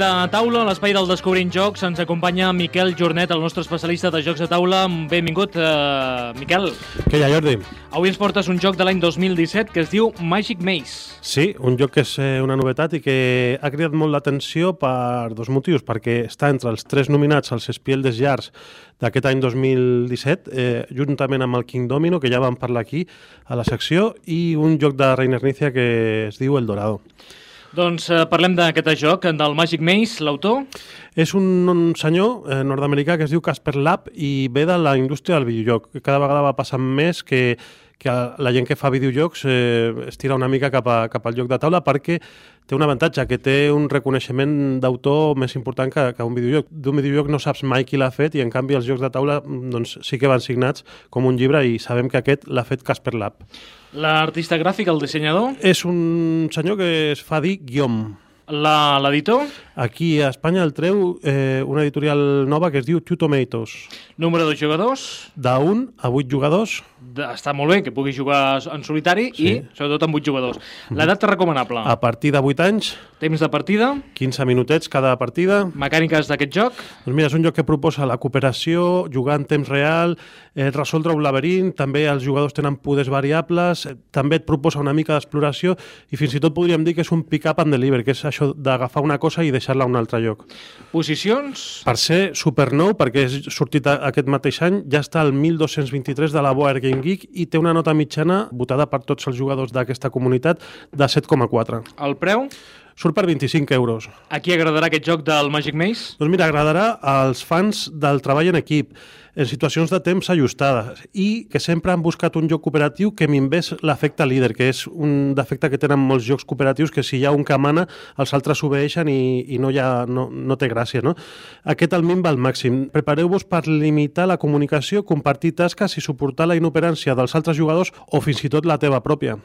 De taula, a l'espai del Descobrint Jocs. Ens acompanya Miquel Jornet, el nostre especialista de jocs de taula. Benvingut, uh, Miquel. Què hi ha, Jordi? Avui ens portes un joc de l'any 2017 que es diu Magic Maze. Sí, un joc que és eh, una novetat i que ha cridat molt l'atenció per dos motius, perquè està entre els tres nominats als Espiel des Llars d'aquest any 2017, eh, juntament amb el King Domino, que ja vam parlar aquí a la secció, i un joc de Reiner Nícia que es diu El Dorado. Doncs eh, parlem d'aquest joc, del Magic Maze, l'autor? És un, un senyor eh, nord-americà que es diu Casper Lab i ve de la indústria del videojoc. Cada vegada va passant més que, que la gent que fa videojocs eh, es tira una mica cap, a, cap al joc de taula perquè té un avantatge, que té un reconeixement d'autor més important que, que un videojoc. D'un videojoc no saps mai qui l'ha fet i en canvi els jocs de taula doncs, sí que van signats com un llibre i sabem que aquest l'ha fet Casper Lab. L'artista gràfic, el dissenyador? És un senyor que es fa dir Guillaume. L'editor? Aquí a Espanya el treu eh, una editorial nova que es diu Two Tomatoes. Número de jugadors? D'un a vuit jugadors. De, està molt bé que pugui jugar en solitari sí. i sobretot amb vuit jugadors. L'edat recomanable? A partir de 8 anys. Temps de partida? 15 minutets cada partida. Mecàniques d'aquest joc? Doncs mira, és un joc que proposa la cooperació, jugar en temps real, eh, resoldre un laberint, també els jugadors tenen poders variables, eh, també et proposa una mica d'exploració i fins i tot podríem dir que és un pick-up and deliver, que és això d'agafar una cosa i deixar-la a un altre lloc. Posicions? Per ser super nou, perquè és sortit aquest mateix any, ja està al 1223 de la Board Game Geek i té una nota mitjana votada per tots els jugadors d'aquesta comunitat de 7,4. El preu? Surt per 25 euros. A qui agradarà aquest joc del Magic Maze? Doncs mira, agradarà als fans del treball en equip, en situacions de temps ajustades i que sempre han buscat un joc cooperatiu que minvés l'efecte líder, que és un defecte que tenen molts jocs cooperatius que si hi ha un que mana, els altres obeixen i, i no, hi ha, no, no té gràcia. No? Aquest el minva al màxim. Prepareu-vos per limitar la comunicació, compartir tasques i suportar la inoperància dels altres jugadors o fins i tot la teva pròpia.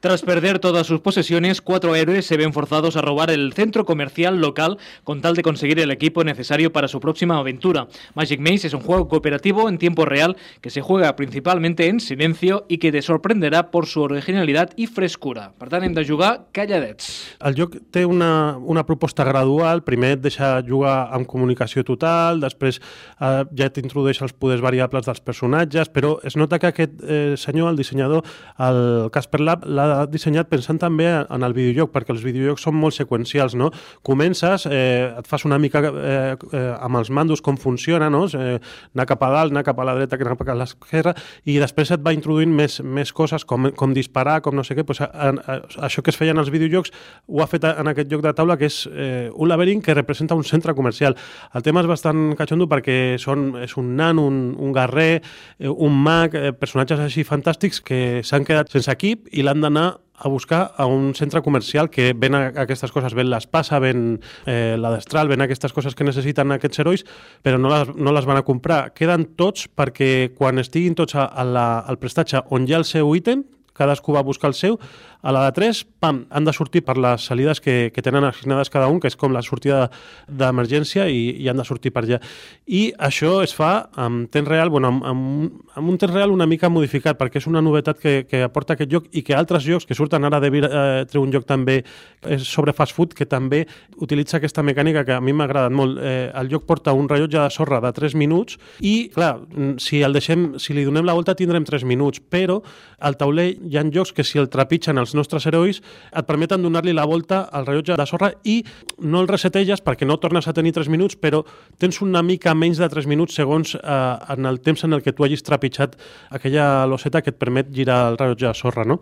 Tras perder todas sus posesiones, cuatro héroes se ven forzados a robar el centro comercial local con tal de conseguir el equipo necesario para su próxima aventura. Magic Maze es un juego cooperativo en tiempo real que se juega principalmente en silencio i que te sorprenderà por su originalitat i frescura. Per tant, hem de jugar calladets. El joc té una, una proposta gradual. Primer et deixa jugar amb comunicació total, després eh, ja t'introdueix els poders variables dels personatges, però es nota que aquest eh, senyor, el dissenyador, el Casper Lab, l'ha dissenyat pensant també en el videojoc, perquè els videojocs són molt seqüencials, no? Comences, eh, et fas una mica eh, eh, amb els mandos com funciona, no? Eh, anar cap a dalt, anar cap a la dreta, anar cap a l'esquerra, i després et va introduint més, més coses, com, com disparar, com no sé què, pues, a, a, això que es feia en els videojocs ho ha fet en aquest joc de taula, que és eh, un laberint que representa un centre comercial. El tema és bastant catxondo perquè són, és un nan, un, un guerrer, eh, un mag, eh, personatges així fantàstics que s'han quedat sense equip i l'han d'anar a buscar a un centre comercial que ven aquestes coses, ven l'espasa, ven eh, la destral, ven aquestes coses que necessiten aquests herois, però no les, no les van a comprar. Queden tots perquè quan estiguin tots a, a la, al prestatge on hi ha el seu ítem, cadascú va buscar el seu, a la de 3, pam, han de sortir per les salides que, que tenen assignades cada un, que és com la sortida d'emergència i, i han de sortir per allà. I això es fa amb temps real, bueno, amb, amb, amb un temps real una mica modificat, perquè és una novetat que, que aporta aquest joc i que altres jocs que surten ara de Vir, eh, treu un joc també és sobre fast food que també utilitza aquesta mecànica que a mi m'ha agradat molt. Eh, el joc porta un rellotge de sorra de 3 minuts i, clar, si el deixem, si li donem la volta tindrem 3 minuts, però al tauler hi ha jocs que si el trepitgen els nostres herois et permeten donar-li la volta al rellotge de sorra i no el resetelles perquè no tornes a tenir 3 minuts, però tens una mica menys de 3 minuts segons eh, en el temps en el que tu hagis trepitjat aquella loseta que et permet girar el rellotge de sorra. No?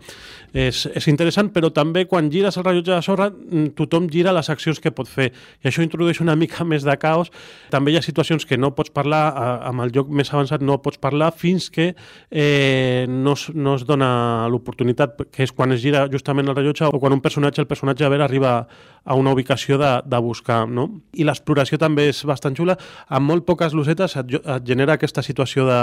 És, és interessant, però també quan gires el rellotge de sorra mm, tothom gira les accions que pot fer i això introdueix una mica més de caos. També hi ha situacions que no pots parlar, eh, amb el joc més avançat no pots parlar fins que eh, no, no es dona l'oportunitat, que és quan es gira justament el rellotge o quan un personatge, el personatge a veure, arriba a una ubicació de, de buscar. No? I l'exploració també és bastant xula. Amb molt poques losetes et, et genera aquesta situació de,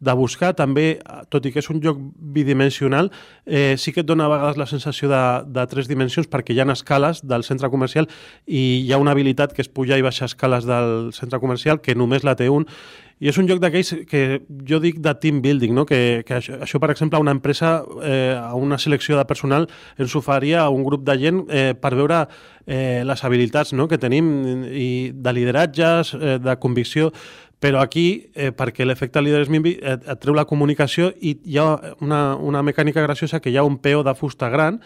de buscar. També, tot i que és un joc bidimensional, eh, sí que et dona a vegades la sensació de, de tres dimensions perquè hi ha escales del centre comercial i hi ha una habilitat que és pujar i baixar escales del centre comercial que només la té un i és un joc d'aquells que jo dic de team building, no? que, que això, això, per exemple, una empresa eh, a una selecció de personal ens ho faria a un grup de gent eh, per veure eh, les habilitats no? que tenim i de lideratges, eh, de convicció, però aquí, eh, perquè l'efecte líder Mimbi et, et treu la comunicació i hi ha una, una mecànica graciosa que hi ha un peó de fusta gran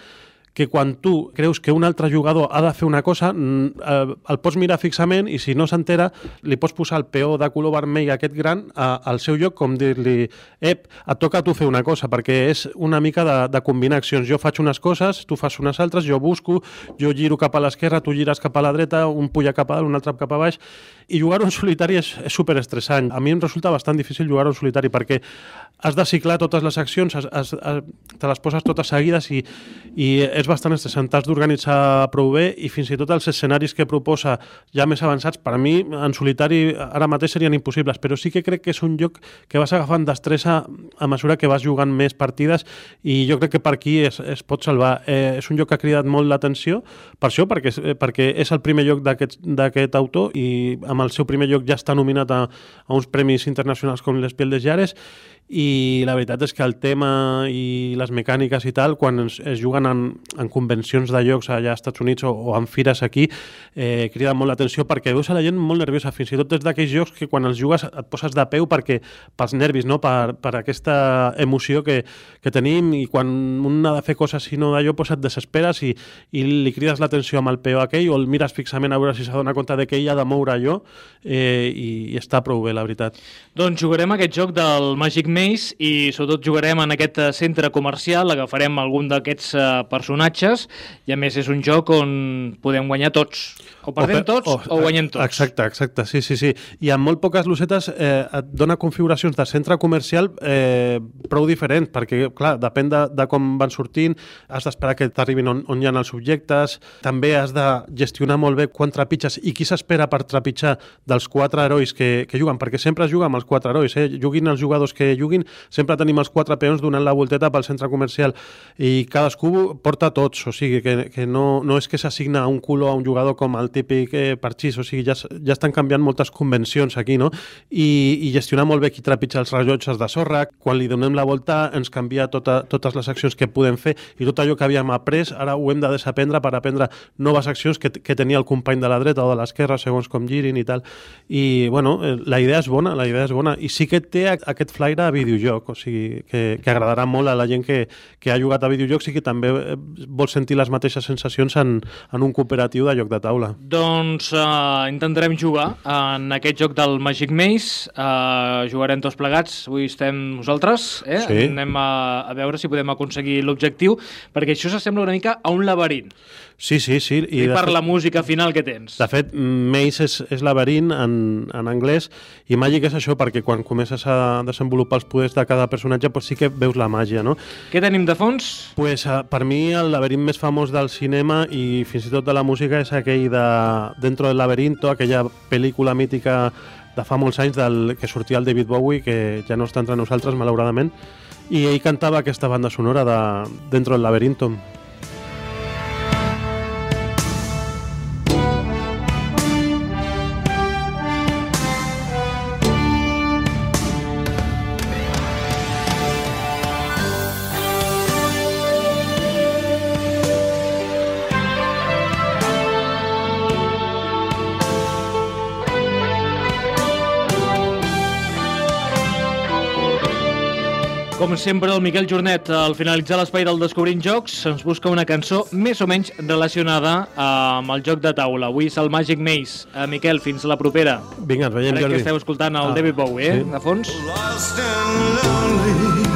que quan tu creus que un altre jugador ha de fer una cosa, mm, eh, el pots mirar fixament i si no s'entera, li pots posar el peó de color vermell aquest gran a, al seu lloc, com dir-li, ep, et toca a tu fer una cosa, perquè és una mica de, de combinar accions. Jo faig unes coses, tu fas unes altres, jo busco, jo giro cap a l'esquerra, tu gires cap a la dreta, un puja cap a dalt, un altre cap a baix, i jugar en solitari és, és superestressant. A mi em resulta bastant difícil jugar en solitari perquè has de ciclar totes les accions, has, has, has, te les poses totes seguides i, i és bastant estressant. T'has d'organitzar prou bé i fins i tot els escenaris que proposa ja més avançats, per a mi en solitari ara mateix serien impossibles, però sí que crec que és un joc que vas agafant destressa a mesura que vas jugant més partides i jo crec que per aquí es, es pot salvar. Eh, és un joc que ha cridat molt l'atenció, per això, perquè, perquè és el primer joc d'aquest autor i amb el seu primer lloc ja està nominat a, a uns premis internacionals com les Piel de Jares i la veritat és que el tema i les mecàniques i tal, quan es, es juguen en, en convencions de llocs allà als Estats Units o, o en fires aquí, eh, crida molt l'atenció perquè veus a la gent molt nerviosa, fins i tot des d'aquells jocs que quan els jugues et poses de peu perquè pels nervis, no? per, per aquesta emoció que, que tenim i quan un ha de fer coses i no d'allò, pues et desesperes i, i li crides l'atenció amb el peu aquell o el mires fixament a veure si s'adona compte de que ell ha de moure allò eh, i, i està prou bé, la veritat. Doncs jugarem aquest joc del Magic Man Maze i sobretot jugarem en aquest eh, centre comercial, agafarem algun d'aquests uh, personatges i a més és un joc on podem guanyar tots. O perdem o, tots o, o guanyem tots. Exacte, exacte, sí, sí, sí. I amb molt poques lucetes eh, et dona configuracions de centre comercial eh, prou diferents, perquè, clar, depèn de, de com van sortint, has d'esperar que t'arribin on, on hi ha els objectes, també has de gestionar molt bé quan trepitges i qui s'espera per trepitjar dels quatre herois que, que juguen, perquè sempre es juga amb els quatre herois, eh? juguin els jugadors que juguin, sempre tenim els quatre peons donant la volteta pel centre comercial i cadascú porta tots, o sigui, que, que no, no és que s'assigna un color a un jugador com el típic eh, parxís, o sigui, ja, ja estan canviant moltes convencions aquí, no? I, i gestionar molt bé qui trepitja els rellotges de sorra, quan li donem la volta ens canvia tota, totes les accions que podem fer i tot allò que havíem après, ara ho hem de desaprendre per aprendre noves accions que, que tenia el company de la dreta o de l'esquerra, segons com girin i tal. I, bueno, eh, la idea és bona, la idea és bona. I sí que té aquest flaire videojoc, o sigui, que, que agradarà molt a la gent que, que ha jugat a videojocs i que també eh, vol sentir les mateixes sensacions en, en un cooperatiu de joc de taula. Doncs uh, intentarem jugar en aquest joc del Magic Maze, uh, jugarem tots plegats, avui estem nosaltres, eh? sí. anem a, a veure si podem aconseguir l'objectiu, perquè això s'assembla una mica a un laberint. Sí, sí, sí. I, I per fet, la música final que tens. De fet, Maze és, és laberint en, en anglès i Magic és això, perquè quan comences a desenvolupar els poders de cada personatge pues sí que veus la màgia, no? Què tenim de fons? Pues, uh, per mi el laberint més famós del cinema i fins i tot de la música és aquell de Dentro del laberinto, aquella pel·lícula mítica de fa molts anys del, que sortia el David Bowie, que ja no està entre nosaltres, malauradament, i ell cantava aquesta banda sonora de Dentro del laberinto. Com sempre, el Miquel Jornet, al finalitzar l'espai del Descobrint Jocs, ens busca una cançó més o menys relacionada amb el joc de taula. Avui és el Magic Maze. Uh, Miquel, fins la propera. Vinga, ens veiem, Ara Jordi. que esteu escoltant el ah, David Bowie, eh? Sí. De fons. Lost and lonely